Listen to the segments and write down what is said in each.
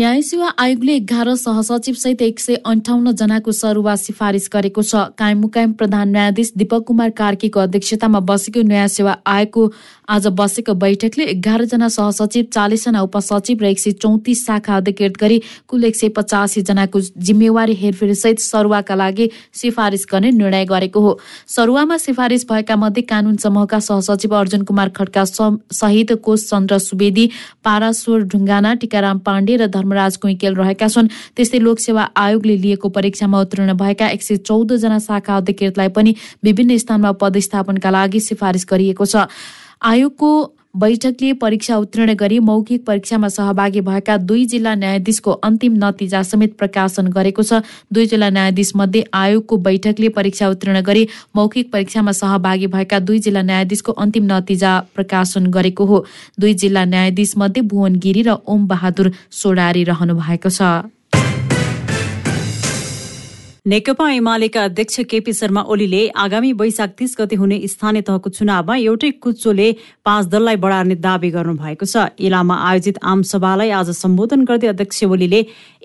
न्याय सेवा आयोगले एघार सहसचिव सहित एक सय अन्ठाउन्न जनाको सरुवा सिफारिस गरेको छ। कायम मुकायम प्रधान न्यायाधीश दीपक कुमार कार्कीको अध्यक्षतामा बसेको न्याय सेवा आयोगको आज बसेको बैठकले एघारजना सहसचिव चालिसजना उपसचिव र एक सय चौतिस शाखा अधिकृत गरी कुल एक सय पचासी जनाको जिम्मेवारी हेरफेरसहित सरुवाका लागि सिफारिस गर्ने निर्णय गरेको हो। सरुवामा सिफारिस भएका मध्ये कानून समूहका सहसचिव अर्जुन कुमार खड्का सहित कोष चन्द्र सुवेदी पाराश्वर ढुङ्गाना टीकाराम पाण्डे र धर्मराज कुइकेल रहेका छन्। त्यस्तै लोकसेवा आयोगले लिएको परीक्षामा उत्तीर्ण भएका एक सय चौधजना शाखा अधिकृतलाई पनि विभिन्न स्थानमा पदस्थापनका लागि सिफारिस गरिएको छ। आयोगको बैठकले परीक्षा उत्तीर्ण गरी मौखिक परीक्षामा सहभागी भएका दुई जिल्ला न्यायाधीशको अन्तिम नतिजा समेत प्रकाशन गरेको छ। दुई जिल्ला न्यायाधीश मध्ये आयोगको बैठकले परीक्षा उत्तीर्ण गरी मौखिक परीक्षामा सहभागी भएका दुई जिल्ला न्यायाधीशको अन्तिम नतिजा प्रकाशन गरेको हो। दुई जिल्ला न्यायाधीश मध्ये भुवन गिरी र ओम बहादुर सोडारी रहनु भएको छ। नेकपा एमालेका अध्यक्ष केपी शर्मा ओलीले आगामी वैशाख तीस गते हुने स्थानीय तहको चुनावमा एउटै कुच्चोले पाँच दललाई बढार्ने दावी गर्नु भएको छ इलामा आयोजित आमसभालाई आज सम्बोधन गर्दै अध्यक्ष ओलीले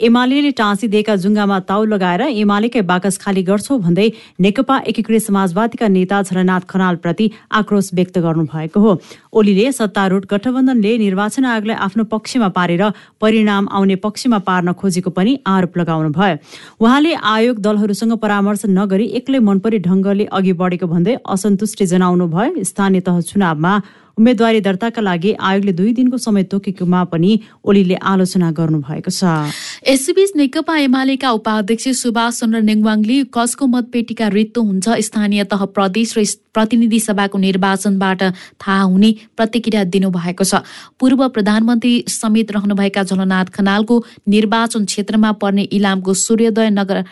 एमाले टाँसिदिएका जुङ्गामा ताउ लगाएर एमालेकै बाकस खाली गर्छौ भन्दै नेकपा एकीकृत समाजवादीका नेता झलनाथ खनालप्रति आक्रोश व्यक्त गर्नुभएको हो। ओलीले सत्तारूढ गठबन्धनले निर्वाचन आयोगलाई आफ्नो पक्षमा पारेर परिणाम आउने पक्षमा पार्न खोजेको पनि आरोप लगाउनु भयो उहाँले आयोग दलहरूसँग परामर्श नगरी एक्लै मनपरी ढङ्गले अघि बढेको भन्दै असन्तुष्टि जनाउनु भयो। स्थानीय तह चुनावमा उम्मेद्वारी दर्ताका लागि आयोगले दुई दिनको समय तोकेकोमा पनि ओलीले आलोचना गर्नु भएको छ। यसैबीच नेकपा एमालेका उपाध्यक्ष सुभाष चन्द्र नेङवाङले कसको मतपेटिका रित्तो हुन्छ स्थानीय तह प्रदेश र प्रतिनिधि सभाको निर्वाचनबाट थाहा हुने प्रतिक्रिया दिनुभएको छ। पूर्व प्रधानमन्त्री समेत रहनुभएका झलनाथ खनालको निर्वाचन क्षेत्रमा पर्ने इलामको सूर्योदय नगर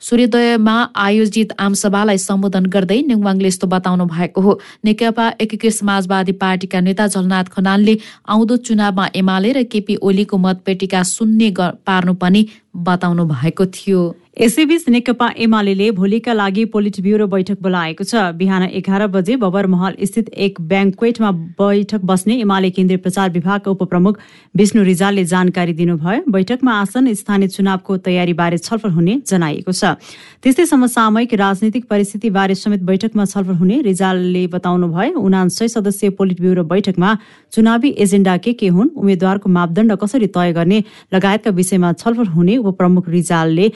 सूर्योदयमा आयोजित आमसभालाई सम्बोधन गर्दै नेङवाङले यस्तो बताउनु भएको हो। नेकपा एकीकृत समाजवादी पार्टीका नेता झलनाथ खनालले आउँदो चुनावमा एमाले र केपी ओलीको मतपेटिका शून्य पार्नु पनि बताउनु भएको थियो। यसैबीच नेकपा एमाले भोलिका लागि पोलिट ब्युरो बैठक बोलाएको छ। बिहान एघार बजे बबर महल स्थित एक ब्याङ्कवेटमा बैठक बस्ने एमाले केन्द्रीय प्रचार विभागका उपप्रमुख विष्णु रिजालले जानकारी दिनुभयो। बैठकमा आसन स्थानीय चुनावको तयारीबारे छलफल हुने जनाइएको छ। त्यस्तै समसामयिक राजनीतिक परिस्थितिबारे समेत बैठकमा छलफल हुने रिजालले बताउनु भयो उनासय सदस्यीय पोलिट ब्युरो बैठकमा चुनावी एजेन्डा के के हुन् उम्मेद्वारको मापदण्ड कसरी तय गर्ने लगायतका विषयमा छलफल हुने उपप्रमुख रिजालले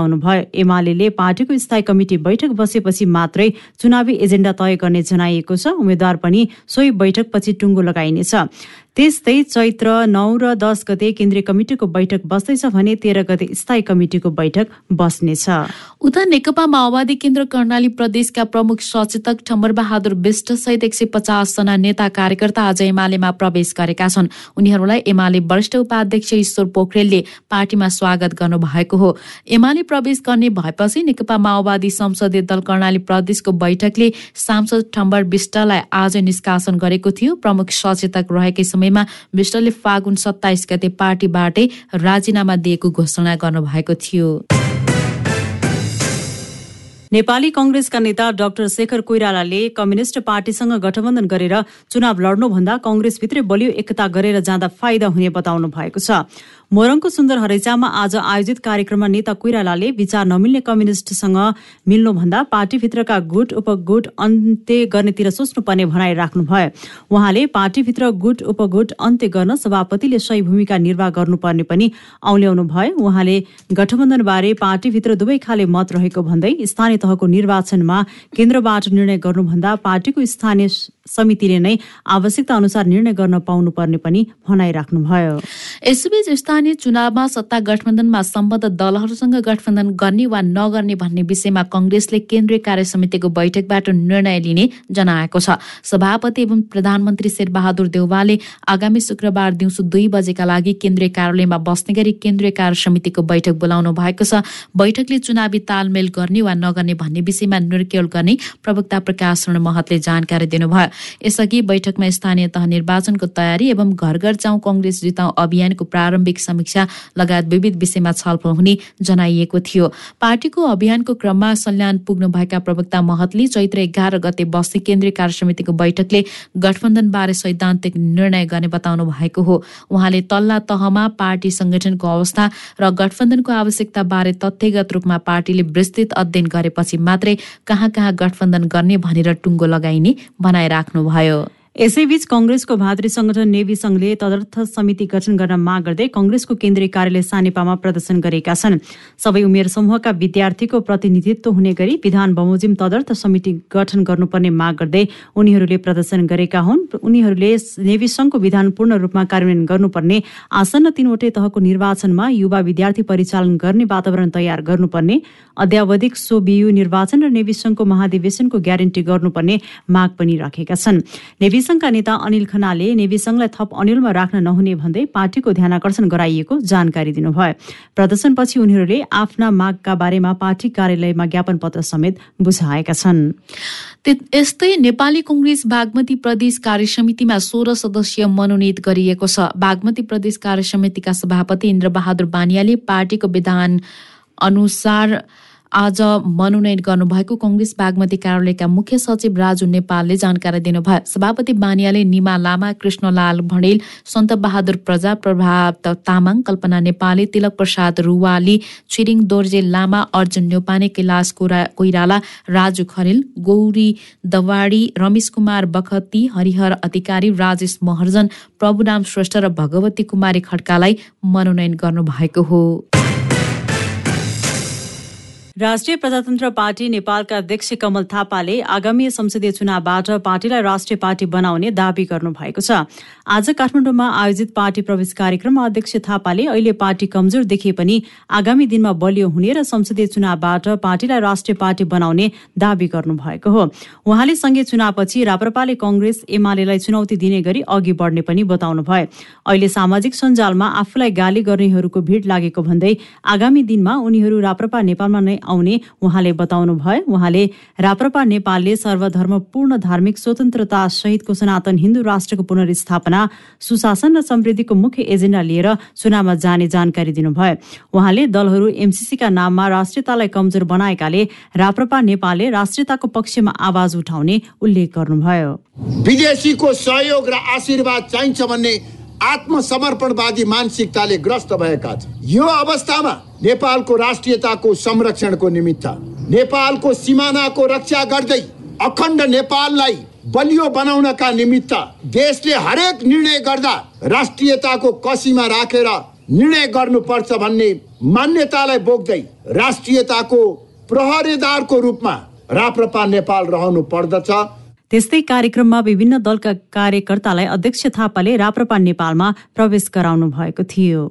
बताउनुभयो एमाले पार्टीको स्थायी कमिटी बैठक बसेपछि मात्रै चुनावी एजेन्डा तय गर्ने जनाइएको छ। उम्मेद्वार पनि सोही बैठकपछि टुङ्गो लगाइनेछ। त्यस्तै चैत्र नौ र दस गते केन्द्रीय कमिटिको बैठक बस्दैछ भने तेह्र गते स्थायी कमिटिको बैठक बस्नेछ। उता नेकपा माओवादी केन्द्र कर्णाली प्रदेशका प्रमुख सचेतक ठम्बर बहादुर विष्ट सहित एक सय पचासजना नेता कार्यकर्ता आज एमालेमा प्रवेश गरेका छन्। उनीहरूलाई एमाले वरिष्ठ उपाध्यक्ष ईश्वर पोखरेलले पार्टीमा स्वागत गर्नु भएको हो। एमाले प्रवेश गर्ने भएपछि नेकपा माओवादी संसदीय दल कर्णाली प्रदेशको बैठकले सांसद ठम्बर विष्टलाई आज निष्कासन गरेको थियो। प्रमुख सचेतक रहेकै समयमा विष्टले फागुन सत्ताइस गते पार्टीबाटै राजीनामा दिएको घोषणा गर्नुभएको थियो। नेपाली कंग्रेसका नेता डाक्टर शेखर कोइरालाले कम्युनिष्ट पार्टीसँग गठबन्धन गरेर चुनाव लड्नुभन्दा कंग्रेसभित्रै बलियो एकता गरेर जाँदा फाइदा हुने बताउनु भएको छ। मोरङको सुन्दर हरैचामा आज आयोजित कार्यक्रममा नेता कोइरालाले विचार नमिल्ने कम्युनिस्टसँग मिल्नुभन्दा पार्टीभित्रका गुट उपगुट अन्त्य गर्नेतिर सोच्नुपर्ने भनाइ राख्नुभयो। उहाँले पार्टीभित्र गुट उपगुट अन्त्य गर्न सभापतिले सही भूमिका निर्वाह गर्नुपर्ने पनि औल्याउनु भयो। उहाँले गठबन्धनबारे पार्टीभित्र दुवै खाले मत रहेको भन्दै स्थानीय तहको निर्वाचनमा केन्द्रबाट निर्णय गर्नुभन्दा पार्टीको स्थानीय समितिले नै आवश्यकता अनुसार निर्णय गर्न पाउनुपर्ने पनि भनाइराख्नुभयो। यसैबीच स्थानीय चुनावमा सत्ता गठबन्धनमा सम्बद्ध दलहरूसँग गठबन्धन गर्ने वा नगर्ने भन्ने विषयमा कंग्रेसले केन्द्रीय कार्य समितिको बैठकबाट निर्णय लिने जनाएको छ। सभापति एवं प्रधानमन्त्री शेरबहादुर देउवाले आगामी शुक्रबार दिउँसो दुई बजेका लागि केन्द्रीय कार्यालयमा बस्ने गरी केन्द्रीय कार्य समितिको बैठक बोलाउनु भएको छ। बैठकले चुनावी तालमेल गर्ने वा नगर्ने भन्ने विषयमा निर्क्योल गर्ने प्रवक्ता प्रकाश महतले जानकारी दिनुभयो। यसअघि बैठकमा स्थानीय तह निर्वाचनको तयारी एवं घर घर जाउँ कङ्ग्रेस जिताउँ अभियानको प्रारम्भिक समीक्षा लगायत विविध विषयमा छलफल हुने जनाइएको थियो। पार्टीको अभियानको क्रममा सल्यान पुग्नुभएका प्रवक्ता महतले चैत्र एघार गते बस्ती केन्द्रीय कार्य समितिको बैठकले गठबन्धनबारे सैद्धान्तिक निर्णय गर्ने बताउनु भएको हो। उहाँले तल्ला तहमा पार्टी संगठनको अवस्था र गठबन्धनको आवश्यकताबारे तथ्यगत रूपमा पार्टीले विस्तृत अध्ययन गरेपछि मात्रै कहाँ कहाँ गठबन्धन गर्ने भनेर टुङ्गो लगाइने भनाइराख्नुभयो यसैबीच कंग्रेसको भातृ संगठन नेवी संघले तदर्थ समिति गठन गर्न माग गर्दै कंग्रेसको केन्द्रीय कार्यालय सानेपामा प्रदर्शन गरेका छन्। सबै उमेर समूहका विद्यार्थीको प्रतिनिधित्व हुने गरी विधान बमोजिम तदर्थ समिति गठन गर्नुपर्ने माग गर्दै उनीहरूले प्रदर्शन गरेका हुन्। उनीहरूले नेवी संघको विधान पूर्ण रूपमा कार्यान्वयन गर्नुपर्ने आसन्न तीनवटै तहको निर्वाचनमा युवा विद्यार्थी परिचालन गर्ने वातावरण तयार गर्नुपर्ने अध्यावधिक सो बियु निर्वाचन र नेवी संघको महाधिवेशनको ग्यारेन्टी गर्नुपर्ने माग पनि राखेका छन्। संघका नेता अनिल खनाले नेवी संघलाई थप अनिलमा राख्न नहुने भन्दै पार्टीको ध्यानकर्षण गराइएको जानकारी दिनुभयो। प्रदर्शनपछि उनीहरूले आफ्ना मागका बारेमा पार्टी कार्यालयमा ज्ञापन पत्र समेत बुझाएका छन्। यस्तै नेपाली कङ्ग्रेस बागमती प्रदेश कार्य समितिमा सोह्र सदस्यीय मनोनित गरिएको छ। बागमती प्रदेश कार्य समितिका सभापति इन्द्रबहादुर बानियाले पार्टीको विधान अनुसार आज मनोनयन गर्नुभएको कङ्ग्रेस बागमती कार्यालयका मुख्य सचिव राजु नेपालले जानकारी दिनुभयो। सभापति बानियाले निमा लामा कृष्णलाल भणेल सन्त बहादुर प्रजा प्रभात तामाङ कल्पना नेपाली तिलक प्रसाद रुवाली छिरिङ दोर्जे लामा अर्जुन न्यौपाने कैलाश कोइराला राजु खरेल गौरी दवाडी रमेश कुमार बखती हरिहर अधिकारी राजेश महर्जन प्रभुराम श्रेष्ठ र भगवती कुमारी खड्कालाई मनोनयन गर्नुभएको हो। राष्ट्रिय प्रजातन्त्र पार्टी नेपालका अध्यक्ष कमल थापाले आगामी संसदीय चुनावबाट पार्टीलाई राष्ट्रिय पार्टी बनाउने दावी गर्नु भएको छ। आज काठमाडौँमा आयोजित पार्टी प्रवेश कार्यक्रममा अध्यक्ष थापाले अहिले पार्टी कमजोर देखिए पनि आगामी दिनमा बलियो हुने र संसदीय चुनावबाट पार्टीलाई राष्ट्रिय पार्टी बनाउने दावी गर्नु भएको हो। उहाँले संघीय चुनावपछि राप्रपाले कंग्रेस एमालेलाई चुनौती दिने गरी अघि बढ्ने पनि बताउनु भयो अहिले सामाजिक सञ्जालमा आफूलाई गाली गर्नेहरूको भिड लागेको भन्दै आगामी दिनमा उनीहरू राप्रपा नेपालमा नै आउने उहाँले बताउनु भयो उहाँले राप्रपा नेपालले सर्वधर्मपूर्ण धार्मिक स्वतन्त्रता सहितको सनातन हिन्दू राष्ट्रको पुनर्स्थापना सुशासन र समृद्धिको मुख्य एजेन्डा लिएर चुनावमा जाने जानकारी दिनुभयो। उहाँले दलहरू एमसिसीका नाममा राष्ट्रियतालाई कमजोर बनाएकाले राप्रपा नेपालले राष्ट्रियताको पक्षमा आवाज उठाउने उल्लेख गर्नुभयो। विदेशीको सहयोग र आशीर्वाद चाहिन्छ भन्ने आत्मसमर्पणवादी मानसिकताले ग्रस्त भएका छन्। यो अवस्थामा नेपालको राष्ट्रियताको संरक्षणको निमित्त नेपालको सिमानाको रक्षा गर्दै अखण्ड नेपाललाई बलियो बनाउनका निमित्त देशले हरेक निर्णय गर्दा राष्ट्रियताको कसीमा राखेर निर्णय गर्नुपर्छ भन्ने मान्यतालाई बोक्दै राष्ट्रियताको प्रहरीदारको रूपमा राप्रपा नेपाल रहनु पर्दछ। त्यस्तै कार्यक्रममा विभिन्न दलका कार्यकर्तालाई अध्यक्ष थापाले राप्रपा नेपालमा प्रवेश गराउनु भएको थियो।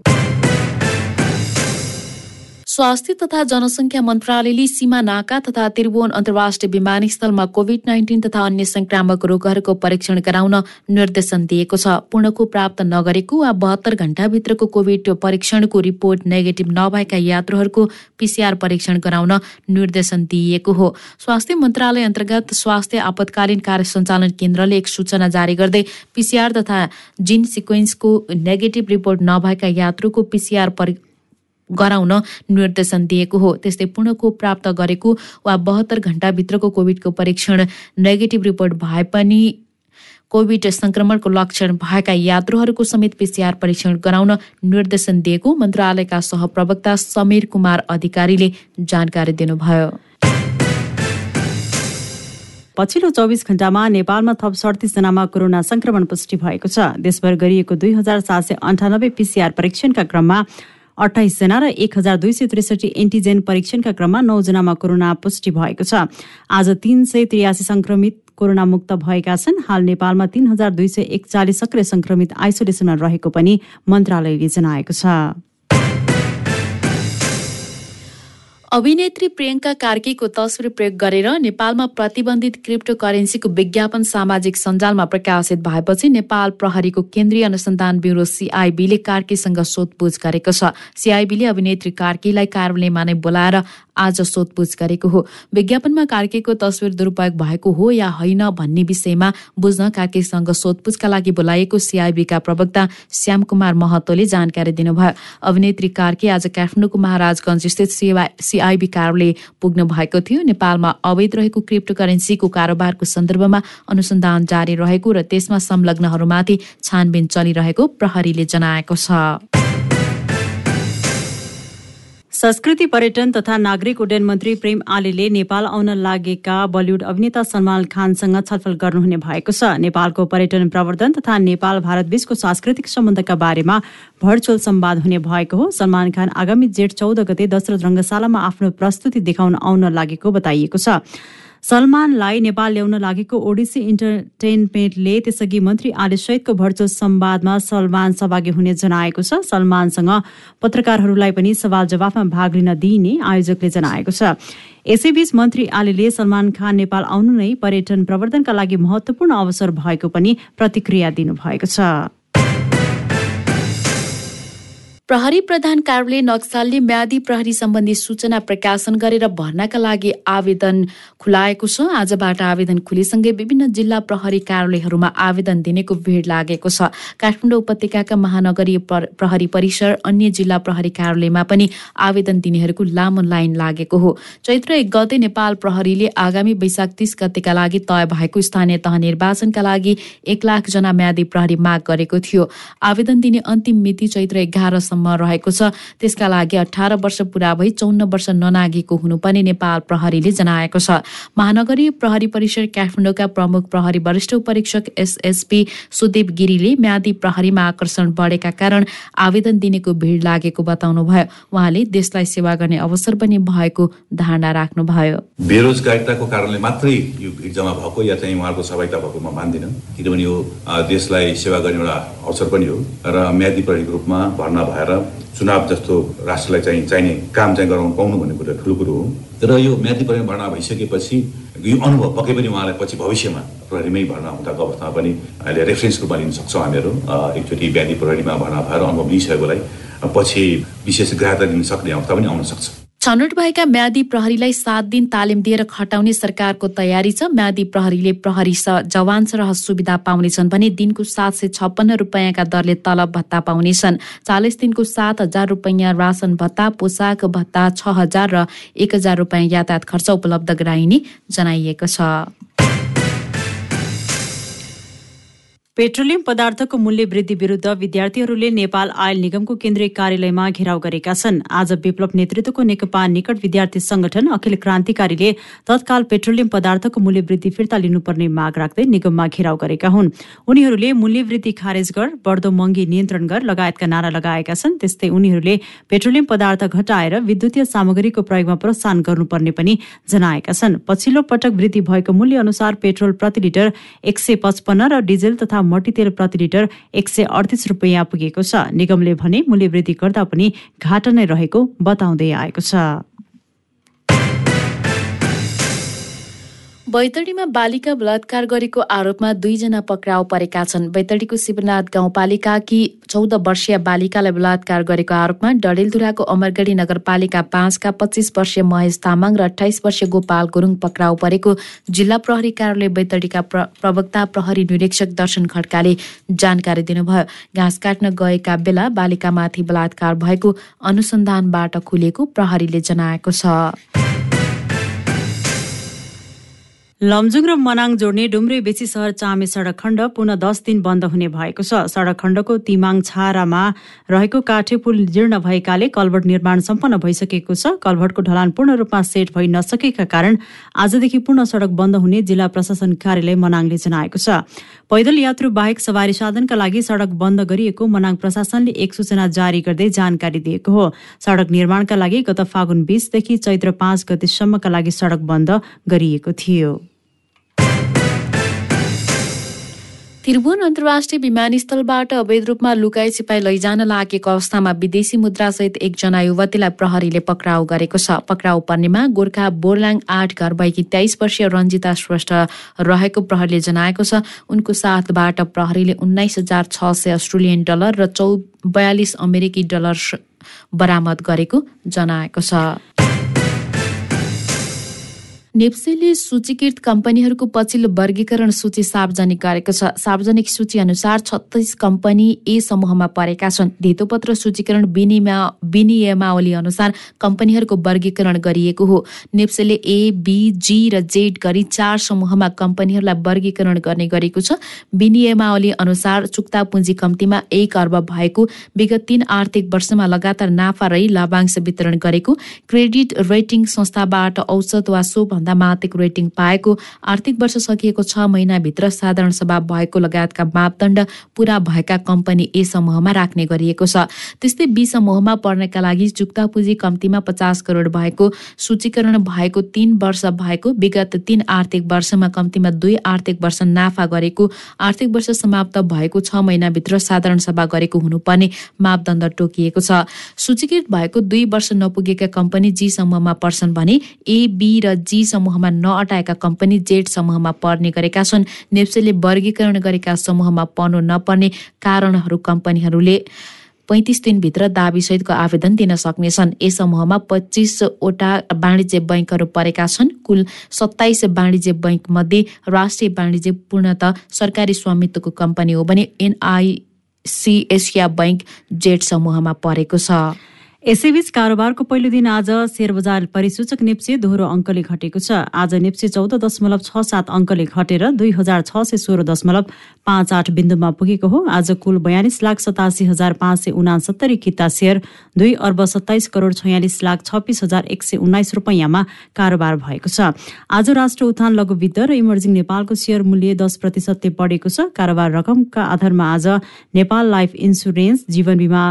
स्वास्थ्य तथा जनसङ्ख्या मन्त्रालयले सीमा नाका तथा त्रिभुवन अन्तर्राष्ट्रिय विमानस्थलमा कोभिड नाइन्टिन तथा अन्य संक्रामक रोगहरूको परीक्षण गराउन निर्देशन दिएको छ। पूर्णको प्राप्त नगरेको वा बहत्तर घण्टाभित्रको कोभिड परीक्षणको रिपोर्ट नेगेटिभ नभएका यात्रुहरूको पिसिआर परीक्षण गराउन निर्देशन दिइएको हो। स्वास्थ्य मन्त्रालय अन्तर्गत स्वास्थ्य आपतकालीन कार्य सञ्चालन केन्द्रले एक सूचना जारी गर्दै पिसिआर तथा जिन सिक्वेन्सको नेगेटिभ रिपोर्ट नभएका यात्रुको पिसिआर गराउन निर्देशन दिएको हो। त्यस्तै पूर्णको प्राप्त गरेको वा बहत्तर घण्टाभित्रको कोभिडको परीक्षण नेगेटिभ रिपोर्ट भए पनि कोभिड संक्रमणको लक्षण भएका यात्रुहरूको समेत पिसिआर परीक्षण गराउन निर्देशन दिएको मन्त्रालयका सहप्रवक्ता समीर कुमार अधिकारीले जानकारी दिनुभयो। पछिल्लो चौबिस घण्टामा नेपालमा थप सडतिसजनामा कोरोना संक्रमण पुष्टि भएको छ। देशभर गरिएको दुई हजार सात सय अन्ठानब्बे पिसिआर परीक्षणका क्रममा अठाइसजना र एक हजार दुई सय त्रिसठी एन्टिजेन परीक्षणका क्रममा नौजनामा कोरोना पुष्टि भएको छ। आज तीन सय त्रियासी संक्रमित कोरोना मुक्त भएका छन्। हाल नेपालमा तीन हजार दुई सय एकचालिस सक्रिय संक्रमित आइसोलेसनमा रहेको पनि मन्त्रालयले जनाएको छ। अभिनेत्री प्रियङ्का कार्कीको तस्विर प्रयोग गरेर नेपालमा प्रतिबन्धित क्रिप्टो करेन्सीको विज्ञापन सामाजिक सञ्जालमा प्रकाशित भएपछि नेपाल प्रहरीको केन्द्रीय अनुसन्धान ब्युरो सिआइबीले कार्कीसँग सोधपुछ गरेको छ। सिआइबीले अभिनेत्री कार्कीलाई कार्यालयमा नै बोलाएर आज सोधपुछ गरेको हो। विज्ञापनमा कार्कीको तस्विर दुरुपयोग भएको हो या होइन भन्ने विषयमा बुझ्न कार्कीसँग सोधपुछका लागि बोलाइएको सिआइबीका प्रवक्ता श्याम कुमार महतोले जानकारी दिनुभयो। अभिनेत्री कार्की आज काठमाडौँको महाराजगञ्ज स्थित सिआइबी कार्यालय पुग्नु भएको थियो। नेपालमा अवैध रहेको क्रिप्टो करेन्सीको कारोबारको सन्दर्भमा अनुसन्धान जारी रहेको र त्यसमा संलग्नहरूमाथि छानबिन चलिरहेको प्रहरीले जनाएको छ। संस्कृति पर्यटन तथा नागरिक उड्डयन मन्त्री प्रेम आलीले नेपाल आउन लागेका बलिउड अभिनेता सलमान खानसँग छलफल गर्नुहुने भएको छ। नेपालको पर्यटन प्रवर्धन तथा नेपाल भारत बीचको सांस्कृतिक सम्बन्धका बारेमा भर्चुअल संवाद हुने भएको हो। सलमान खान आगामी जेठ चौध गते दशरथ रङ्गशालामा आफ्नो प्रस्तुति देखाउन आउन लागेको बताइएको छ। सलमानलाई नेपाल ल्याउन लागेको ओडिसी इन्टरटेनमेन्टले त्यसअघि मन्त्री आदिसहितको भर्चुअल संवादमा सलमान सहभागी हुने जनाएको छ। सलमानसँग पत्रकारहरूलाई पनि सवाल जवाफमा भाग लिन दिइने आयोजकले जनाएको छ। यसैबीच मन्त्री आलीले सलमान खान नेपाल आउनु नै पर्यटन प्रवर्धनका लागि महत्वपूर्ण अवसर भएको पनि प्रतिक्रिया दिनुभएको छ। प्रहरी प्रधान कार्यालय नक्सालले म्यादी प्रहरी सम्बन्धी सूचना प्रकाशन गरेर भर्नाका लागि आवेदन खुलाएको छ। आजबाट आवेदन खुलेसँगै विभिन्न जिल्ला प्रहरी कार्यालयहरूमा आवेदन दिनेको भिड लागेको छ। काठमाडौँ उपत्यकाका महानगरीय प्रहरी परिसर अन्य जिल्ला प्रहरी कार्यालयमा पनि आवेदन दिनेहरूको लामो लाइन लागेको हो। चैत्र एक गते नेपाल प्रहरीले आगामी वैशाख तीस गतेका लागि तय भएको स्थानीय तह निर्वाचनका लागि एक लाख जना म्यादी प्रहरी माग गरेको थियो। आवेदन दिने अन्तिम मिति चैत्र एघारसम्म सम्म रहेको छ। त्यसका लागि अठार वर्ष पुरा भई चौन्न वर्ष ननागेको हुनुपर्ने नेपाल प्रहरीले जनाएको छ। महानगरीय प्रहरी परिषद काठमाडौँका प्रमुख प्रहरी वरिष्ठ परीक्षक एसएसपी सुदेव गिरीले म्यादी प्रहरीमा आकर्षण बढेका कारण आवेदन दिनेको भिड लागेको बताउनु भयो उहाँले देशलाई सेवा गर्ने अवसर पनि भएको धारणा राख्नुभयो। बेरोजगारिताको कारणले मात्रै यो भिड जम्मा भएको या चाहिँ उहाँहरूको सहभागिता भएको म मान्दिनँ। किनभने यो देशलाई सेवा गर्ने एउटा अवसर पनि हो र म्यादी प्रहरीको रूपमा भर्ना भएर भएर चुनाव जस्तो राष्ट्रलाई चाहिँ चाहिने काम चाहिँ गराउनु पाउनु भन्ने कुरा ठुलो कुरो हो। र यो म्यादी प्रहरी भर्ना भइसकेपछि यो अनुभव पक्कै पनि उहाँलाई पछि भविष्यमा प्रहरीमै भर्ना हुँदाको अवस्थामा पनि अहिले रेफरेन्सको रूपमा लिन सक्छौँ हामीहरू। एकचोटि म्यादी प्रहरीमा भर्ना भएर अनुभव लिइसकेकोलाई पछि विशेष ग्राहकता दिन सक्ने अवस्था पनि आउन सक्छ। छनौट भएका म्यादी प्रहरीलाई सात दिन तालिम दिएर खटाउने सरकारको तयारी छ। म्यादी प्रहरीले प्रहरी जवान सरह सुविधा पाउनेछन् भने दिनको सात सय छप्पन्न रुपियाँका दरले तलब भत्ता पाउनेछन्। चालिस दिनको सात हजार रुपियाँ रासन भत्ता पोसाक भत्ता छ हजार र एक हजार रुपियाँ यातायात खर्च उपलब्ध गराइने जनाइएको छ। पेट्रोलियम पदार्थको मूल्य वृद्धि विरूद्ध विद्यार्थीहरूले नेपाल आयल निगमको केन्द्रीय कार्यालयमा घेराउ गरेका छन्। आज विप्लव नेतृत्वको नेकपा निकट विद्यार्थी संगठन अखिल क्रान्तिकारीले तत्काल पेट्रोलियम पदार्थको मूल्य वृद्धि फिर्ता लिनुपर्ने माग राख्दै निगममा घेराउ गरेका हुन्। उनीहरूले मूल्य वृद्धि खारेज गर बढ्दो महँगी नियन्त्रण गर लगायतका नारा लगाएका छन्। त्यस्तै उनीहरूले पेट्रोलियम पदार्थ घटाएर विद्युतीय सामग्रीको प्रयोगमा प्रोत्साहन गर्नुपर्ने पनि जनाएका छन्। पछिल्लो पटक वृद्धि भएको मूल्य अनुसार पेट्रोल प्रति लिटर एक सय पचपन्न र डिजेल तथा मट्टीतेल प्रति लिटर एक सय अडतिस रुपियाँ पुगेको छ। निगमले भने मूल्यवृद्धि गर्दा पनि घाटा नै रहेको बताउँदै आएको छ। बैतडीमा बालिका बलात्कार गरेको आरोपमा दुईजना पक्राउ परेका छन्। बैतडीको शिवनाथ गाउँपालिकाकी चौध वर्षीय बालिकालाई बलात्कार गरेको आरोपमा डडेलधुराको अमरगढी नगरपालिका पाँचका पच्चिस वर्षीय महेश तामाङ र अठाइस वर्षीय गोपाल गुरुङ पक्राउ परेको जिल्ला प्रहरी कार्यालय बैतडीका प्रवक्ता प्रहरी निरीक्षक दर्शन खड्काले जानकारी दिनुभयो। घाँस काट्न गएका बेला बालिकामाथि बलात्कार भएको अनुसन्धानबाट खुलेको प्रहरीले जनाएको छ। लमजुङ र मनाङ जोड्ने डुम्रे बेसी सहर चामे सडक खण्ड पुनः दस दिन बन्द हुने भएको छ। सडक खण्डको तिमाङ छारामा रहेको काठे पुल जीर्ण भएकाले कलभट निर्माण सम्पन्न भइसकेको छ। कलभटको ढलान पूर्ण रूपमा सेट भइ नसकेका कारण आजदेखि पूर्ण सडक बन्द हुने जिल्ला प्रशासन कार्यालय मनाङले जनाएको छ। पैदल यात्रु बाहेक सवारी साधनका लागि सडक बन्द गरिएको मनाङ प्रशासनले एक सूचना जारी गर्दै जानकारी दिएको हो। सडक निर्माणका लागि गत फागुन बीसदेखि चैत्र पाँच गतिसम्मका लागि सडक बन्द गरिएको थियो। त्रिभुवन अन्तर्राष्ट्रिय विमानस्थलबाट अवैध रूपमा लुकाई छिपाई लैजान लागेको अवस्थामा विदेशी मुद्रासहित एकजना युवतीलाई प्रहरीले पक्राउ गरेको छ। पक्राउ पर्नेमा गोर्खा बोर्लाङ आठ घर भएकी तेइस वर्षीय रञ्जिता श्रेष्ठ रहेको प्रहरीले जनाएको छ। उनको साथबाट प्रहरीले उन्नाइस हजार छ सय अस्ट्रेलियन डलर र चौ बयालिस अमेरिकी डलर बरामद गरेको जनाएको छ। नेप्सेले सूचीकृत कम्पनीहरूको पछिल्लो वर्गीकरण सूची सार्वजनिक गरेको छ। सार्वजनिक सूची अनुसार छत्तिस कम्पनी ए समूहमा परेका छन्। धितोपत्र सूचीकरण विनिमा विनियमावली अनुसार कम्पनीहरूको वर्गीकरण गरिएको हो। नेप्सेले ए बी जी र जेड गरी चार समूहमा कम्पनीहरूलाई वर्गीकरण गर्ने गरेको छ। विनियमावली अनुसार चुक्ता पुँजी कम्तीमा एक अर्ब भएको विगत तीन आर्थिक वर्षमा लगातार नाफा रही लाभांश वितरण गरेको क्रेडिट रेटिङ संस्थाबाट औसत वा सो भन्दा माथिको रेटिङ पाएको आर्थिक वर्ष सकिएको छ महिनाभित्र साधारण सभा भएको लगायतका मापदण्ड पूरा भएका कम्पनी ए समूहमा राख्ने गरिएको छ। त्यस्तै बी समूहमा पर्नका लागि चुक्ता पुँजी कम्तीमा पचास करोड भएको सूचीकरण भएको तीन वर्ष भएको विगत तीन आर्थिक वर्षमा कम्तीमा दुई आर्थिक वर्ष नाफा गरेको आर्थिक वर्ष समाप्त भएको छ महिनाभित्र साधारण सभा गरेको हुनुपर्ने मापदण्ड तोकिएको छ। सूचीकृत भएको दुई वर्ष नपुगेका कम्पनी जी समूहमा पर्छन् भने ए बी र जी समूहमा नअटाएका कम्पनी जेड समूहमा पर्ने गरेका छन्। नेप्सेले वर्गीकरण गरेका समूहमा पर्नु नपर्ने कारणहरू कम्पनीहरूले पैँतिस दिनभित्र दावीसहितको आवेदन दिन सक्नेछन्। यस समूहमा पच्चिसवटा वाणिज्य बैङ्कहरू परेका छन्। कुल सत्ताइस वाणिज्य बैङ्क मध्ये राष्ट्रिय वाणिज्य पूर्णत सरकारी स्वामित्वको कम्पनी हो भने एनआइसी एसिया बैङ्क जेड समूहमा परेको छ। यसैबीच कारोबारको पहिलो दिन आज शेयर बजार परिसूचक नेप्से दोहोरो अङ्कले घटेको छ। आज नेप्से चौध दशमलव छ सात अङ्कले घटेर दुई हजार छ सय सोह्र दशमलव पाँच आठ बिन्दुमा पुगेको हो। आज कुल बयालिस लाख सतासी हजार पाँच सय उनासत्तरी किता सेयर दुई अर्ब सत्ताइस करोड छयालिस लाख छब्बिस हजार एक सय उन्नाइस रुपियाँमा कारोबार भएको छ। आज राष्ट्र उत्थान लघुवित्त र इमर्जिङ नेपालको सेयर मूल्य दस प्रतिशतले बढेको छ। कारोबार रकमका आधारमा आज नेपाल लाइफ इन्सुरेन्स जीवन बिमा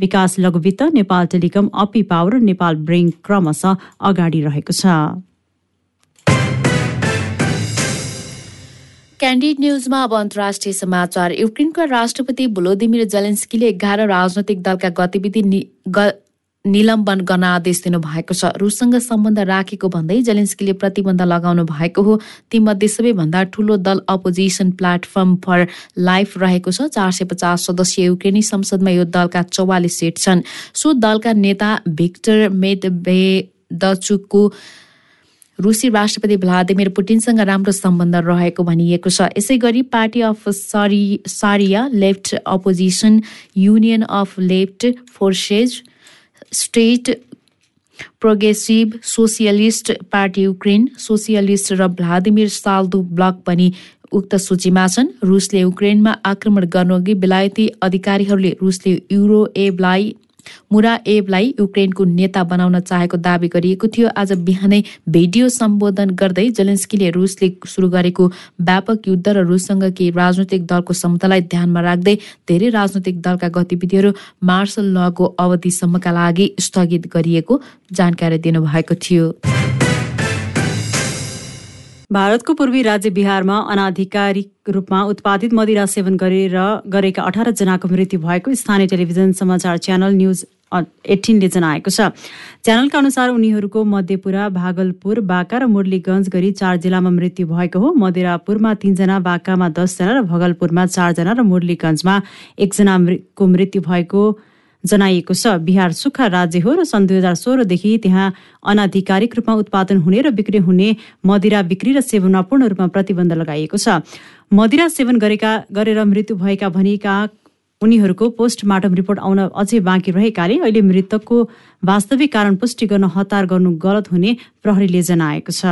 विकास लघुवित्त Nepal telecom API power Nepal ब्रेङ क्रमशः अगाडि रहेको छ। क्यान्डिड न्युजमा अब अन्तर्राष्ट्रिय समाचार। युक्रेनका राष्ट्रपति भोलोदिमिर जेलेन्स्कीले एघार राजनैतिक दलका गतिविधि निलम्बन गर्न आदेश दिनुभएको छ। रुससँग सम्बन्ध राखेको भन्दै जेलेन्स्कीले प्रतिबन्ध लगाउनु भएको हो। तीमध्ये सबैभन्दा ठूलो दल अपोजिसन प्लेटफर्म फर लाइफ रहेको छ। चार सय पचास सदस्यीय युक्रेनी संसदमा यो दलका चौवालिस सिट छन्। सो दलका नेता भिक्टर मेडभेदचुकको रुसी राष्ट्रपति भ्लादिमिर पुटिनसँग राम्रो सम्बन्ध रहेको भनिएको छ। यसै गरी पार्टी अफ सरी सारिया left opposition union of left forces state progressive socialist party Ukraine socialist र भ्लादिमिर साल्दो ब्लक पनि उक्त सूचीमा छन्। रुसले युक्रेनमा आक्रमण गर्नुअघि बेलायती अधिकारीहरूले रुसले युरोएबलाई मुराएभलाई युक्रेनको नेता बनाउन चाहेको दावी गरिएको थियो। आज बिहानै भिडियो सम्बोधन गर्दै जेलेन्स्कीले रुसले सुरु गरेको व्यापक युद्ध र रुससँग केही राजनैतिक दलको क्षमतालाई ध्यानमा राख्दै धेरै राजनैतिक दलका गतिविधिहरू मार्शल लको अवधिसम्मका लागि स्थगित गरिएको जानकारी दिनुभएको थियो। भारतको पूर्वी राज्य बिहारमा अनाधिकारिक रूपमा उत्पादित मदिरा सेवन गरेर गरेका अठार जनाको मृत्यु भएको स्थानीय टेलिभिजन समाचार च्यानल न्युज एटिनले जनाएको छ। च्यानलका अनुसार उनीहरूको मध्यपुरा भागलपुर बाँका र मुरलीगञ्ज गरी चार जिल्लामा मृत्यु भएको हो। मदिरापुरमा तीनजना बाँकामा दसजना र भगलपुरमा चारजना र मुरलीगञ्जमा एकजनाको मृत्यु भएको जनाइएको छ। बिहार सुक्खा राज्य हो र सन् दुई हजार सोह्रदेखि त्यहाँ अनाधिकारिक रूपमा उत्पादन हुने र बिक्री हुने मदिरा बिक्री र सेवनमा पूर्ण रूपमा प्रतिबन्ध लगाइएको छ। मदिरा सेवन गरेका गरेर मृत्यु भएका भनिएका उनीहरूको पोस्टमार्टम रिपोर्ट आउन अझै बाँकी रहेकाले अहिले मृतकको वास्तविक कारण पुष्टि गर्न हतार गर्नु गलत हुने प्रहरीले जनाएको छ।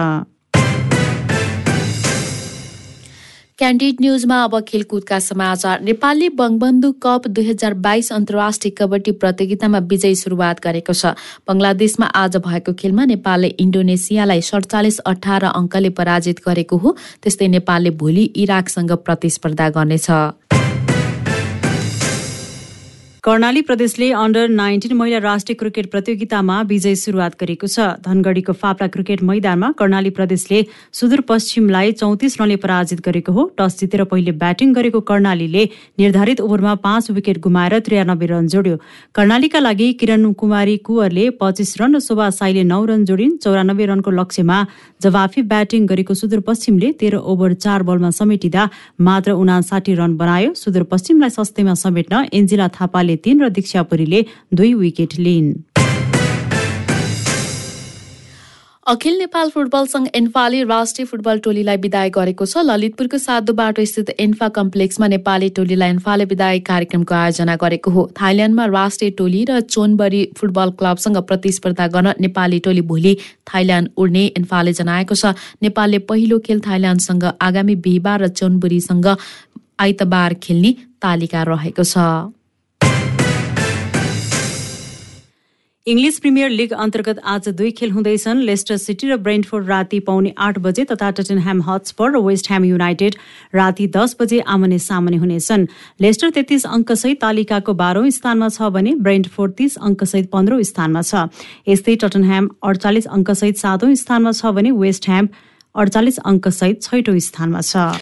क्यान्डिड न्युजमा अब खेलकुदका समाचार। नेपालले बङबन्धु कप दुई हजार बाइस अन्तर्राष्ट्रिय कबड्डी प्रतियोगितामा विजयी सुरुवात गरेको छ। बङ्गलादेशमा आज भएको खेलमा नेपालले इन्डोनेसियालाई सडचालिस अठार अङ्कले पराजित गरेको हो। त्यस्तै नेपालले भोलि इराकसँग प्रतिस्पर्धा गर्नेछ। कर्णाली प्रदेशले अन्डर नाइन्टिन महिला राष्ट्रिय क्रिकेट प्रतियोगितामा विजय सुरुवात गरेको छ। धनगढीको फाप्ला क्रिकेट मैदानमा कर्णाली प्रदेशले सुदूरपश्चिमलाई चौतिस रनले पराजित गरेको हो। टस जितेर पहिले ब्याटिङ गरेको कर्णालीले निर्धारित ओभरमा पाँच विकेट गुमाएर त्रियानब्बे रन जोड्यो। कर्णालीका लागि किरण कुमारी कुवरले पच्चिस रन र शोभा साईले नौ रन जोडिन्। चौरानब्बे रनको लक्ष्यमा जवाफी ब्याटिङ गरेको सुदूरपश्चिमले तेह्र ओभर चार बलमा समेटिँदा मात्र उनासाठी रन बनायो। सुदूरपश्चिमलाई सस्तैमा समेट्न एन्जिला थापाले तिन र दीक्षापुरीले दुई विकेट लिइन्। अखिल नेपाल फुटबल सङ्घ एन्फाले राष्ट्रिय फुटबल टोलीलाई विदाय गरेको छ। ललितपुरको साधु बाटो स्थित एन्फा कम्प्लेक्समा नेपाली टोलीलाई एन्फाले विदाय कार्यक्रमको आयोजना गरेको हो। थाइल्याण्डमा राष्ट्रिय टोली र चोनबरी फुटबल क्लबसँग प्रतिस्पर्धा गर्न नेपाली टोली भोलि थाइल्याण्ड उड्ने एन्फाले जनाएको छ। नेपालले पहिलो खेल थाइल्याण्डसँग आगामी बिहिबार र चोनबुरीसँग आइतबार खेल्ने तालिका रहेको छ। इङ्ग्लिस प्रिमियर लिग अन्तर्गत आज दुई खेल हुँदैछन्। लेस्टर सिटी र ब्रेन्टफोर्ड राति पाउने आठ बजे तथा टटनह्याम हटस्पर र वेस्ट ह्याम युनाइटेड राति दस बजे आमने सामने हुनेछन्। लेस्टर तेत्तिस अङ्कसहित तालिकाको बाह्रौं स्थानमा छ भने ब्रेन्टफोर्ड तीस अङ्कसहित पन्ध्रौं स्थानमा छ। यस्तै टटनह्याम अडचालिस अङ्कसहित सातौं स्थानमा छ भने वेस्ट ह्याम अडचालिस अङ्कसहित छैटौं स्थानमा छ।